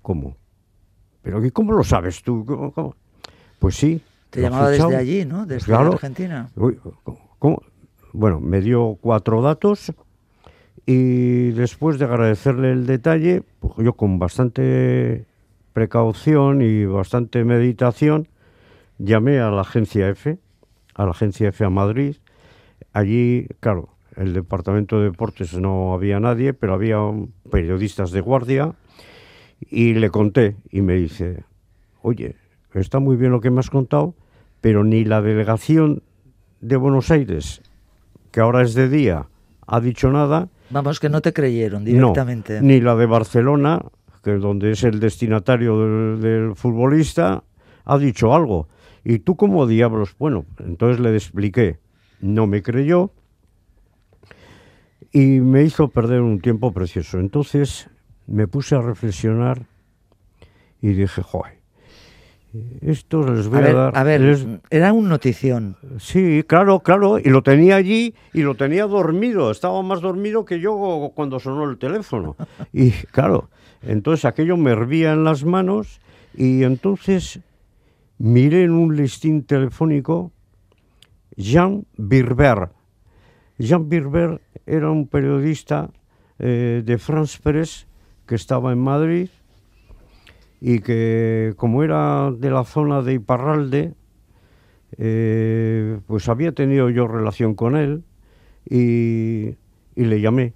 ¿Cómo? ¿Pero qué- cómo lo sabes tú? ¿Cómo- cómo? Pues sí. Te llamaba desde allí, ¿no? Desde Claro. Argentina. Uy, ¿cómo- cómo? Bueno, me dio cuatro datos y después de agradecerle el detalle, pues yo con bastante precaución y bastante meditación, llamé a la agencia F, a la agencia F a Madrid. Allí, claro, el departamento de deportes no había nadie, pero había periodistas de guardia y le conté y me dice, oye, está muy bien lo que me has contado, pero ni la delegación de Buenos Aires, que ahora es de día, ha dicho nada, Vamos, que no te creyeron no, directamente. ni la de Barcelona, que es donde es el destinatario del, del futbolista, ha dicho algo. ¿Y tú cómo diablos? Bueno, entonces le expliqué. No me creyó y me hizo perder un tiempo precioso. Entonces me puse a reflexionar y dije, joder, esto les voy a a, ver, dar... a ver, les- era un notición. Sí, claro, claro, y lo tenía allí y lo tenía dormido, estaba más dormido que yo cuando sonó el teléfono. Y claro, entonces aquello me hervía en las manos y entonces miré en un listín telefónico Jean Birber. Jean Birber era un periodista eh, de France Press que estaba en Madrid y que como era de la zona de Iparralde, eh, pues había tenido yo relación con él y, y le llamé.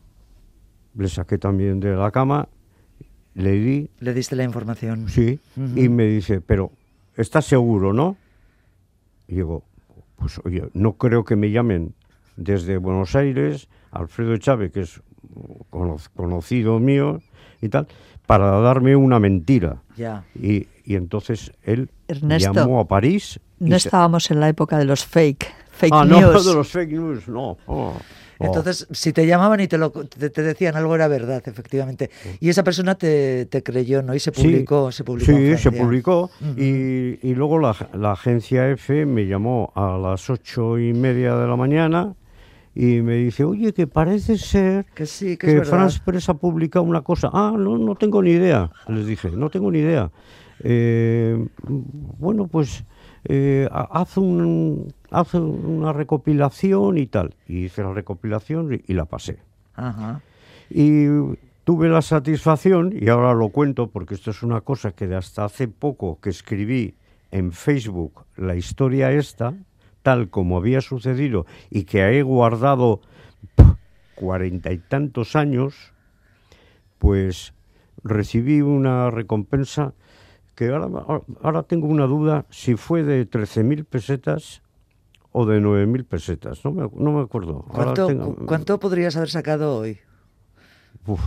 Le saqué también de la cama, le di, Le diste la información. sí, y me dice, pero ¿estás seguro, no? Y digo, pues oye, no creo que me llamen desde Buenos Aires, Alfredo Chávez, que es cono- conocido mío y tal, para darme una mentira. Ya. Y, y entonces él Ernesto, llamó a París. No estábamos en la época de los fake, fake ah, no, news. <laughs> de los fake news, no. Oh, oh. Entonces, si te llamaban y te, lo, te, te decían algo era verdad, efectivamente. Y esa persona te, te creyó, ¿no? Y se Sí, publicó, se publicó. Sí, se publicó. Y, y luego la, la agencia F me llamó a las ocho y media de la mañana y me dice, oye, que parece ser Que sí, que, que. France Press ha publicado una cosa. Ah, no, no tengo ni idea. Les dije, no tengo ni idea. Eh, bueno, pues eh, ha- haz, un, haz una recopilación y tal. Y hice la recopilación y, la pasé. Ajá. Y tuve la satisfacción, y ahora lo cuento porque esto es una cosa que de hasta hace poco que escribí en Facebook la historia esta, tal como había sucedido y que he guardado cuarenta y tantos años, pues recibí una recompensa que ahora, ahora tengo una duda si fue de 13.000 pesetas o de 9.000 pesetas, no me, no me acuerdo. ¿Cuánto, tengo- cu- cuánto podrías haber sacado hoy? Uf.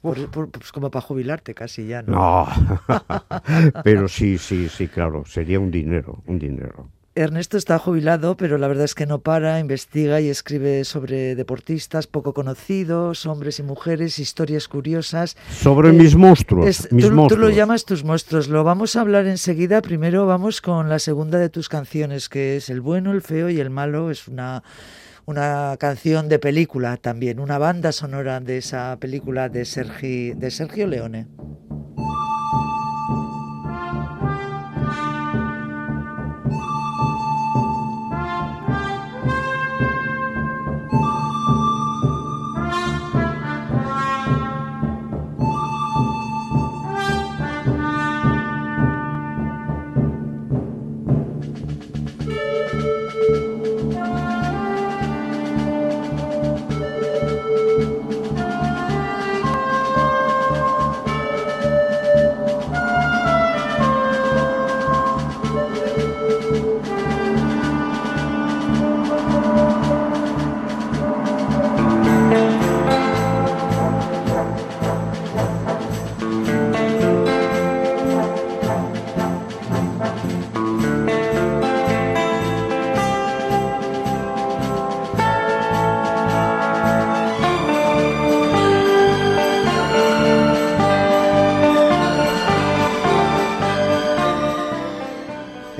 Por- por- pues como para jubilarte casi ya, ¿no? No, <laughs> pero sí, sí, sí, claro, sería un dinero, un dinero. Ernesto está jubilado, pero la verdad es que no para, investiga y escribe sobre deportistas poco conocidos, hombres y mujeres, historias curiosas. Sobre Eh, mis monstruos, Es- mis tú, lo llamas tus monstruos. Lo vamos a hablar enseguida. Primero vamos con la segunda de tus canciones, que es El bueno, el feo y el malo. Es una, una canción de película también, una banda sonora de esa película de, Sergi, de Sergio Leone.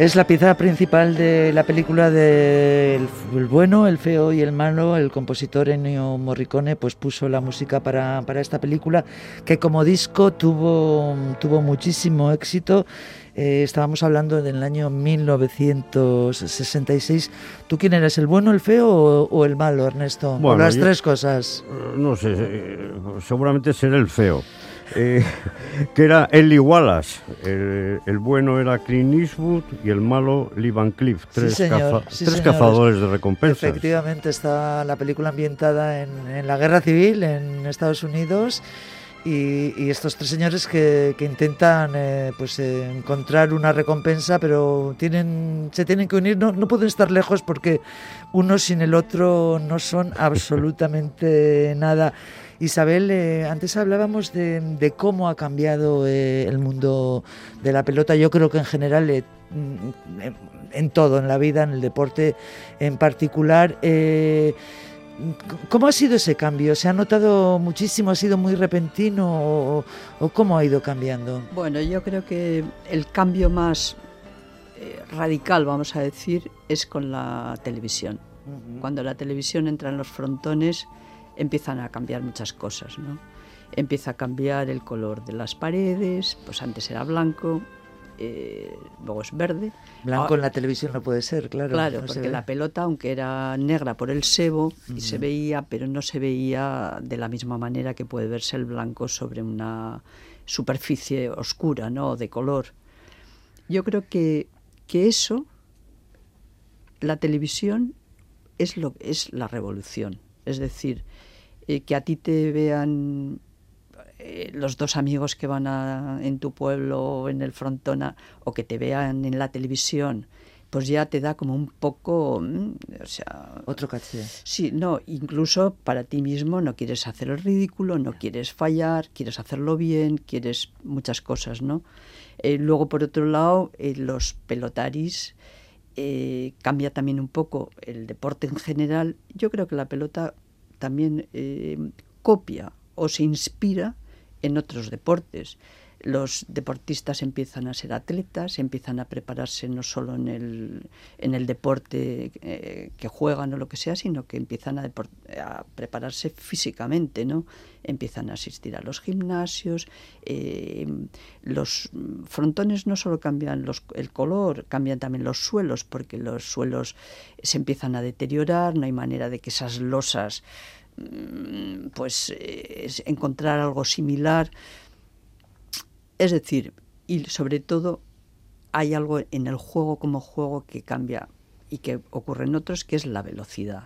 Es la pieza principal de la película de El, bueno, el feo y el malo. El compositor Ennio Morricone pues puso la música para, para esta película que como disco tuvo, tuvo muchísimo éxito. Eh, estábamos hablando del año 1966. ¿Tú quién eres, el bueno, el feo o, o el malo, Ernesto? o Bueno, las yo- tres cosas. No sé, eh, seguramente será el feo. Eh, <laughs> que era Eli Wallace. El, el bueno era Clint Eastwood y el malo Lee Van Cleef. Tres, señor, caza- sí, tres cazadores de recompensas. Efectivamente, está la película ambientada en, en la guerra civil en Estados Unidos y, y estos tres señores que, que intentan eh, pues eh, encontrar una recompensa, pero tienen se tienen que unir, no, no pueden estar lejos porque uno sin el otro no son <laughs> absolutamente nada. Isabel, eh, antes hablábamos de, de cómo ha cambiado eh, el mundo de la pelota. Yo creo que en general, eh, mm, en, todo, en la vida, en el deporte en particular. ¿Cómo ha sido ese cambio? ¿Se ha notado muchísimo? ¿Ha sido muy repentino? ¿O, o cómo ha ido cambiando? Bueno, yo creo que el cambio más radical, vamos a decir, es con la televisión. Cuando la televisión entra en los frontones, empiezan a cambiar muchas cosas, ¿no? Empieza a cambiar el color de las paredes, pues antes era blanco, eh, luego es verde. Blanco Ah, en la televisión no puede ser, claro. Claro, no porque la pelota, aunque era negra por el sebo, y se veía, pero no se veía de la misma manera que puede verse el blanco sobre una superficie oscura, ¿no? De color. Yo creo que, que eso, la televisión, es, lo, es la revolución. Es decir, eh, que a ti te vean eh, los dos amigos que van a- en tu pueblo o en el frontona o que te vean en la televisión, pues ya te da como un poco, mm, o sea, Otro caché. Sí, no, incluso para ti mismo no quieres hacer el ridículo, no quieres fallar, quieres hacerlo bien, quieres muchas cosas, ¿no? Eh, luego, por otro lado, eh, los pelotaris eh, cambia también un poco el deporte en general. Yo creo que la pelota también eh, copia o se inspira en otros deportes. Los deportistas empiezan a ser atletas, empiezan a prepararse no solo en el, en el deporte eh, que juegan o lo que sea, sino que empiezan a, prepararse físicamente, ¿no? Empiezan a asistir a los gimnasios, eh, los frontones no solo cambian los- el color, cambian también los suelos, porque los suelos se empiezan a deteriorar, no hay manera de que esas losas mm, pues eh, encontrar algo similar. Es decir, y sobre todo hay algo en el juego como juego que cambia y que ocurre en otros, que es la velocidad.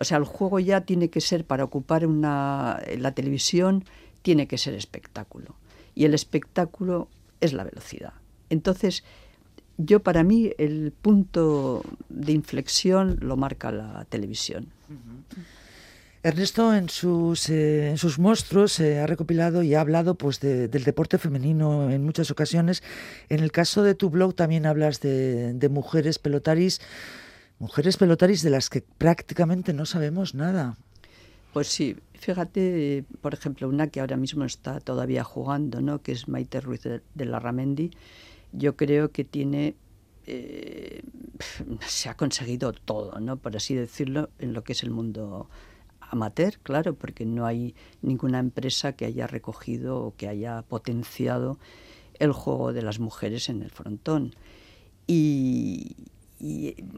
O sea, el juego ya tiene que ser, para ocupar una, la televisión, tiene que ser espectáculo. Y el espectáculo es la velocidad. Entonces, yo para mí el punto de inflexión lo marca la televisión. Ernesto en sus, eh, en sus monstruos eh, ha recopilado y ha hablado pues, de- del deporte femenino en muchas ocasiones. En el caso de tu blog también hablas de, mujeres pelotaris, mujeres pelotaris de las que prácticamente no sabemos nada. Pues sí, fíjate, por ejemplo, una que ahora mismo está todavía jugando, ¿no? que es Maite Ruiz de, de Larramendi. Yo creo que tiene, eh, se ha conseguido todo, ¿no? por así decirlo, en lo que es el mundo amateur, claro, porque no hay ninguna empresa que haya recogido o que haya potenciado el juego de las mujeres en el frontón. Y,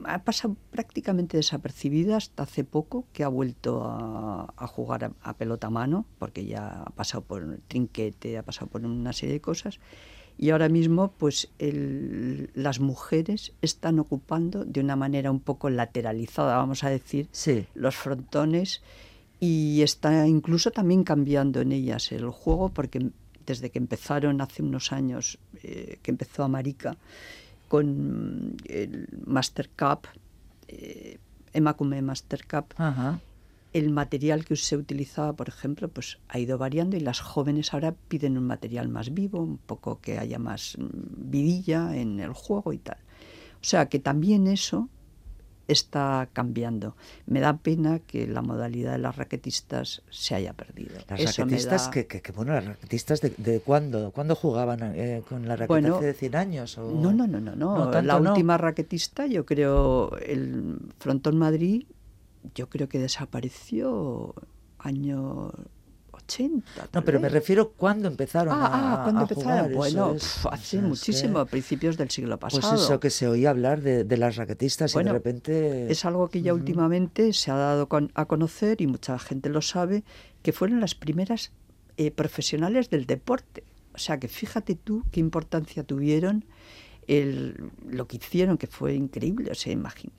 ha pasado prácticamente desapercibida hasta hace poco que ha vuelto a, jugar a, pelota a mano, porque ya ha pasado por el trinquete, ha pasado por una serie de cosas. Y ahora mismo, pues el- las mujeres están ocupando de una manera un poco lateralizada, vamos a decir, Sí. los frontones y está incluso también cambiando en ellas el juego porque desde que empezaron hace unos años, eh, que empezó América con el Master Cup, eh, Emakume Master Cup, Ajá. El material que se utilizaba, por ejemplo, pues ha ido variando y las jóvenes ahora piden un material más vivo, un poco que haya más mm, vidilla en el juego y tal. O sea que también eso está cambiando. Me da pena que la modalidad de las raquetistas se haya perdido. Las Eso raquetistas, da- que, que, que, bueno, las raquetistas de, de cuándo, ¿cuándo jugaban eh, con la raqueta Bueno, hace 100 años? O... No, no, no, no, no. La no. última raquetista, yo creo, el Frontón Madrid, yo creo que desapareció año 80. No, pero me refiero cuándo empezaron Ah, a, ah, cuando a empezaron. jugar, bueno, es, pf, hace muchísimo, que- a principios del siglo pasado. Pues eso que se oía hablar de, de las raquetistas y de repente... Es algo que ya últimamente se ha dado con- a conocer y mucha gente lo sabe, que fueron las primeras eh, profesionales del deporte. O sea, que fíjate tú qué importancia tuvieron el, lo que hicieron, que fue increíble. O sea, imagina,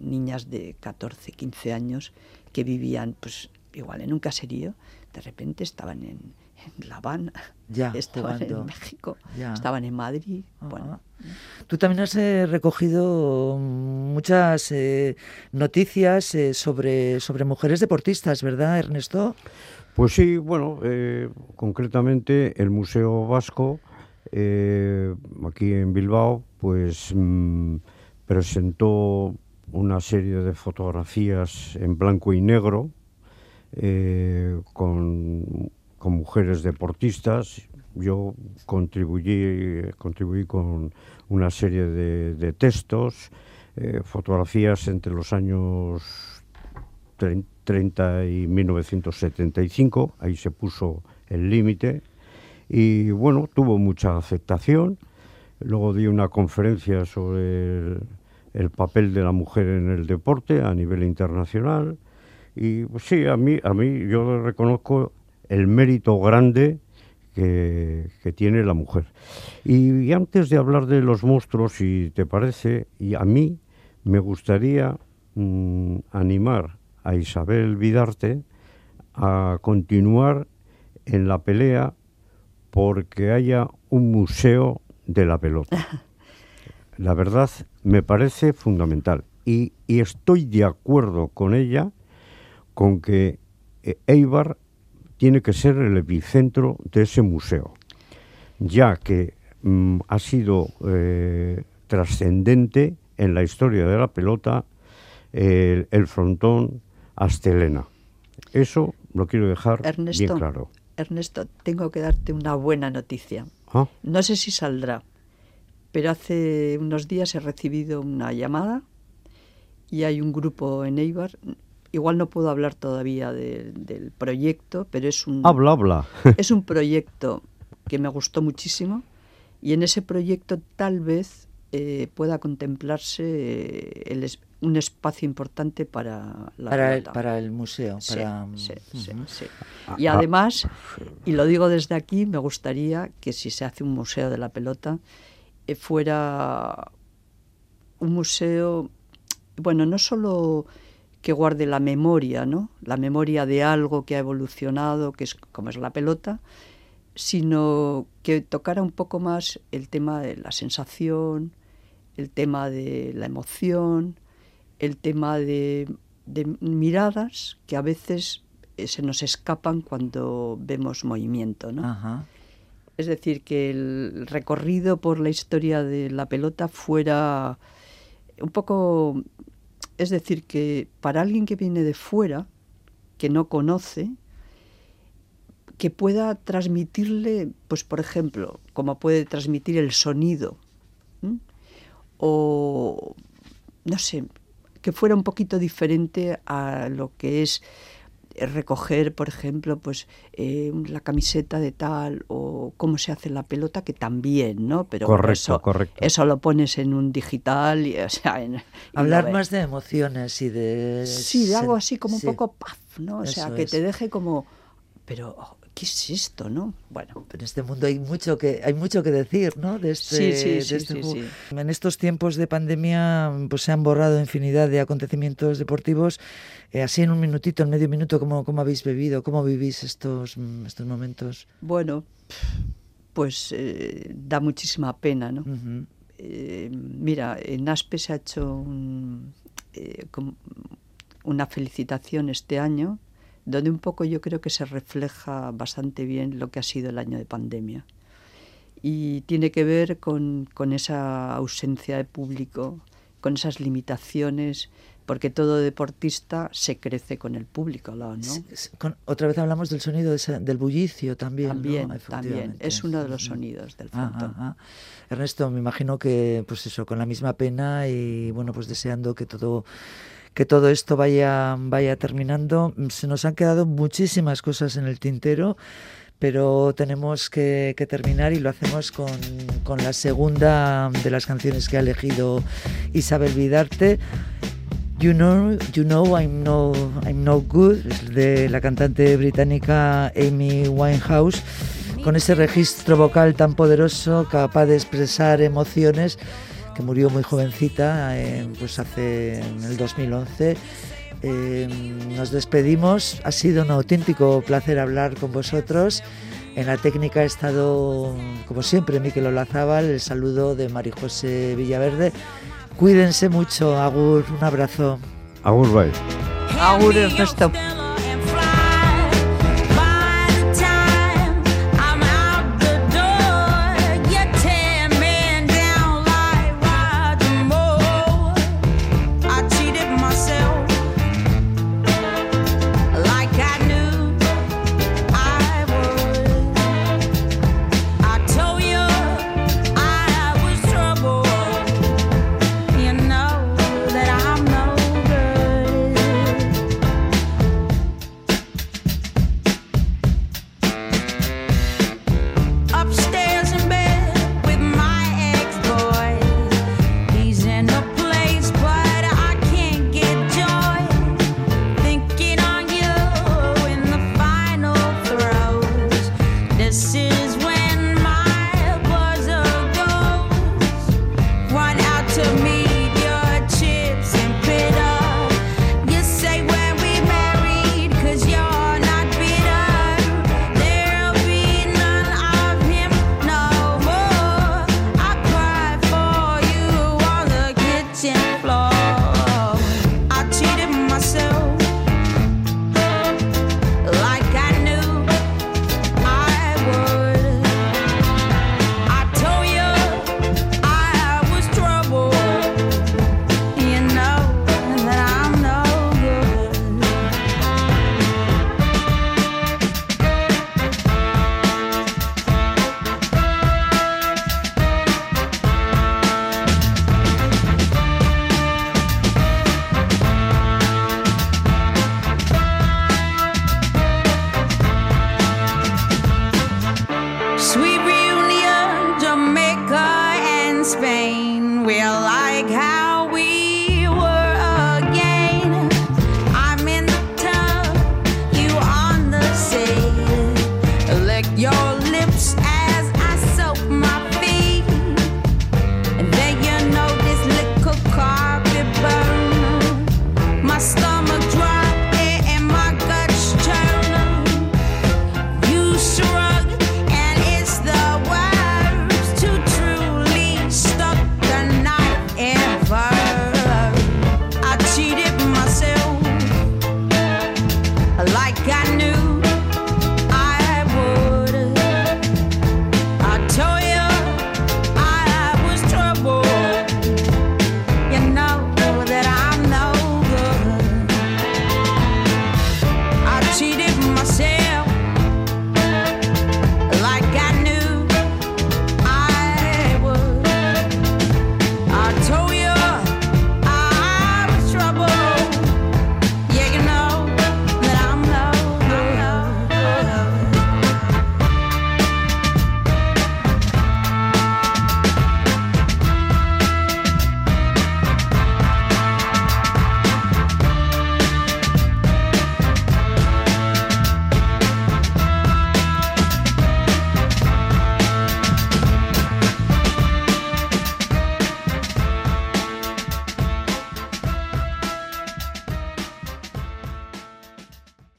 niñas de 14, 15 años que vivían, pues igual en un caserío, de repente estaban en, en La Habana, Ya, <laughs> estaban jugando. en México, Ya. estaban en Madrid. Ajá. Bueno, Tú también has eh, recogido muchas eh, noticias eh, sobre, sobre mujeres deportistas, ¿verdad, Ernesto? Pues sí, bueno, eh, concretamente el Museo Vasco, eh, aquí en Bilbao, pues mm, presentó una serie de fotografías en blanco y negro eh, con, mujeres deportistas. Yo contribuí, con una serie de, textos, eh, fotografías entre los años 30 30 y 1975, ahí se puso el límite y bueno, tuvo mucha aceptación. Luego di una conferencia sobre el, el papel de la mujer en el deporte a nivel internacional y pues, sí, a mí, a mí yo reconozco el mérito grande que, que tiene la mujer. Y, y antes de hablar de los monstruos, si te parece, y a mí me gustaría mm, animar a Isabel Vidarte a continuar en la pelea porque haya un museo de la pelota. <laughs> La verdad me parece fundamental y, y estoy de acuerdo con ella con que eh, Eibar tiene que ser el epicentro de ese museo, ya que mm, ha sido eh, trascendente en la historia de la pelota el, el frontón Astelena. Eso lo quiero dejar Ernesto. bien claro. Ernesto, tengo que darte una buena noticia. Ah, No sé si saldrá, pero hace unos días he recibido una llamada y hay un grupo en Eibar. Igual no puedo hablar todavía de- del proyecto, pero es un, habla, habla. <laughs> es un proyecto que me gustó muchísimo y en ese proyecto tal vez eh, pueda contemplarse el un espacio importante para la Para el, pelota. para el museo. Sí, para, sí, sí, Ujú. sí. Ah, Y ah. además, y lo digo desde aquí, me gustaría que si se hace un museo de la pelota, eh, fuera un museo, bueno, no solo que guarde la memoria, ¿no? La memoria de algo que ha evolucionado, que es como es la pelota, sino que tocara un poco más el tema de la sensación, el tema de la emoción, el tema de, de miradas que a veces eh, se nos escapan cuando vemos movimiento, ¿no? Ajá. Es decir, que el recorrido por la historia de la pelota fuera un poco... Es decir, que para alguien que viene de fuera, que no conoce, que pueda transmitirle, pues por ejemplo, como puede transmitir el sonido, ¿m? o no sé, que fuera un poquito diferente a lo que es eh, recoger, por ejemplo, pues eh, la camiseta de tal o cómo se hace la pelota, que también, ¿no? Pero Correcto, eso, correcto. eso lo pones en un digital y, o sea, en- Hablar más de emociones y de... Sí, de algo así como sí. un poco paf, ¿no? O sea, que es. te deje como, pero, oh, ¿qué es esto, no? Bueno, En este mundo hay mucho que hay mucho que decir, ¿no? De este, Sí, sí, de este juego. En estos tiempos de pandemia, pues se han borrado infinidad de acontecimientos deportivos. Eh, así en un minutito, en medio minuto, ¿cómo, cómo habéis bebido? ¿Cómo vivís estos, estos momentos? bueno, pues eh, da muchísima pena, ¿no? Eh, mira, en ASPE se ha hecho un, una felicitación este año, donde un poco yo creo que se refleja bastante bien lo que ha sido el año de pandemia. Y tiene que ver con, con esa ausencia de público, con esas limitaciones, porque todo deportista se crece con el público, ¿no? Con- otra vez hablamos del sonido de del bullicio también. ¿no? También. Es uno de los sonidos del Ajá, frontón. ajá. Ernesto, me imagino que, pues eso, con la misma pena y bueno, pues deseando que todo que todo esto vaya vaya terminando. Se nos han quedado muchísimas cosas en el tintero, pero tenemos que, terminar y lo hacemos con, con la segunda de las canciones que ha elegido Isabel Vidarte. You know, you know I'm no, I'm no good, de la cantante británica Amy Winehouse, con ese registro vocal tan poderoso, capaz de expresar emociones, que murió muy jovencita, eh, pues hace en el 2011. Eh, nos despedimos, ha sido un auténtico placer hablar con vosotros. En la técnica ha estado, como siempre, Miquel Olazábal, el saludo de María José Villaverde. Cuídense mucho, Agur, un abrazo. Agur, bye. Agur, Ernesto.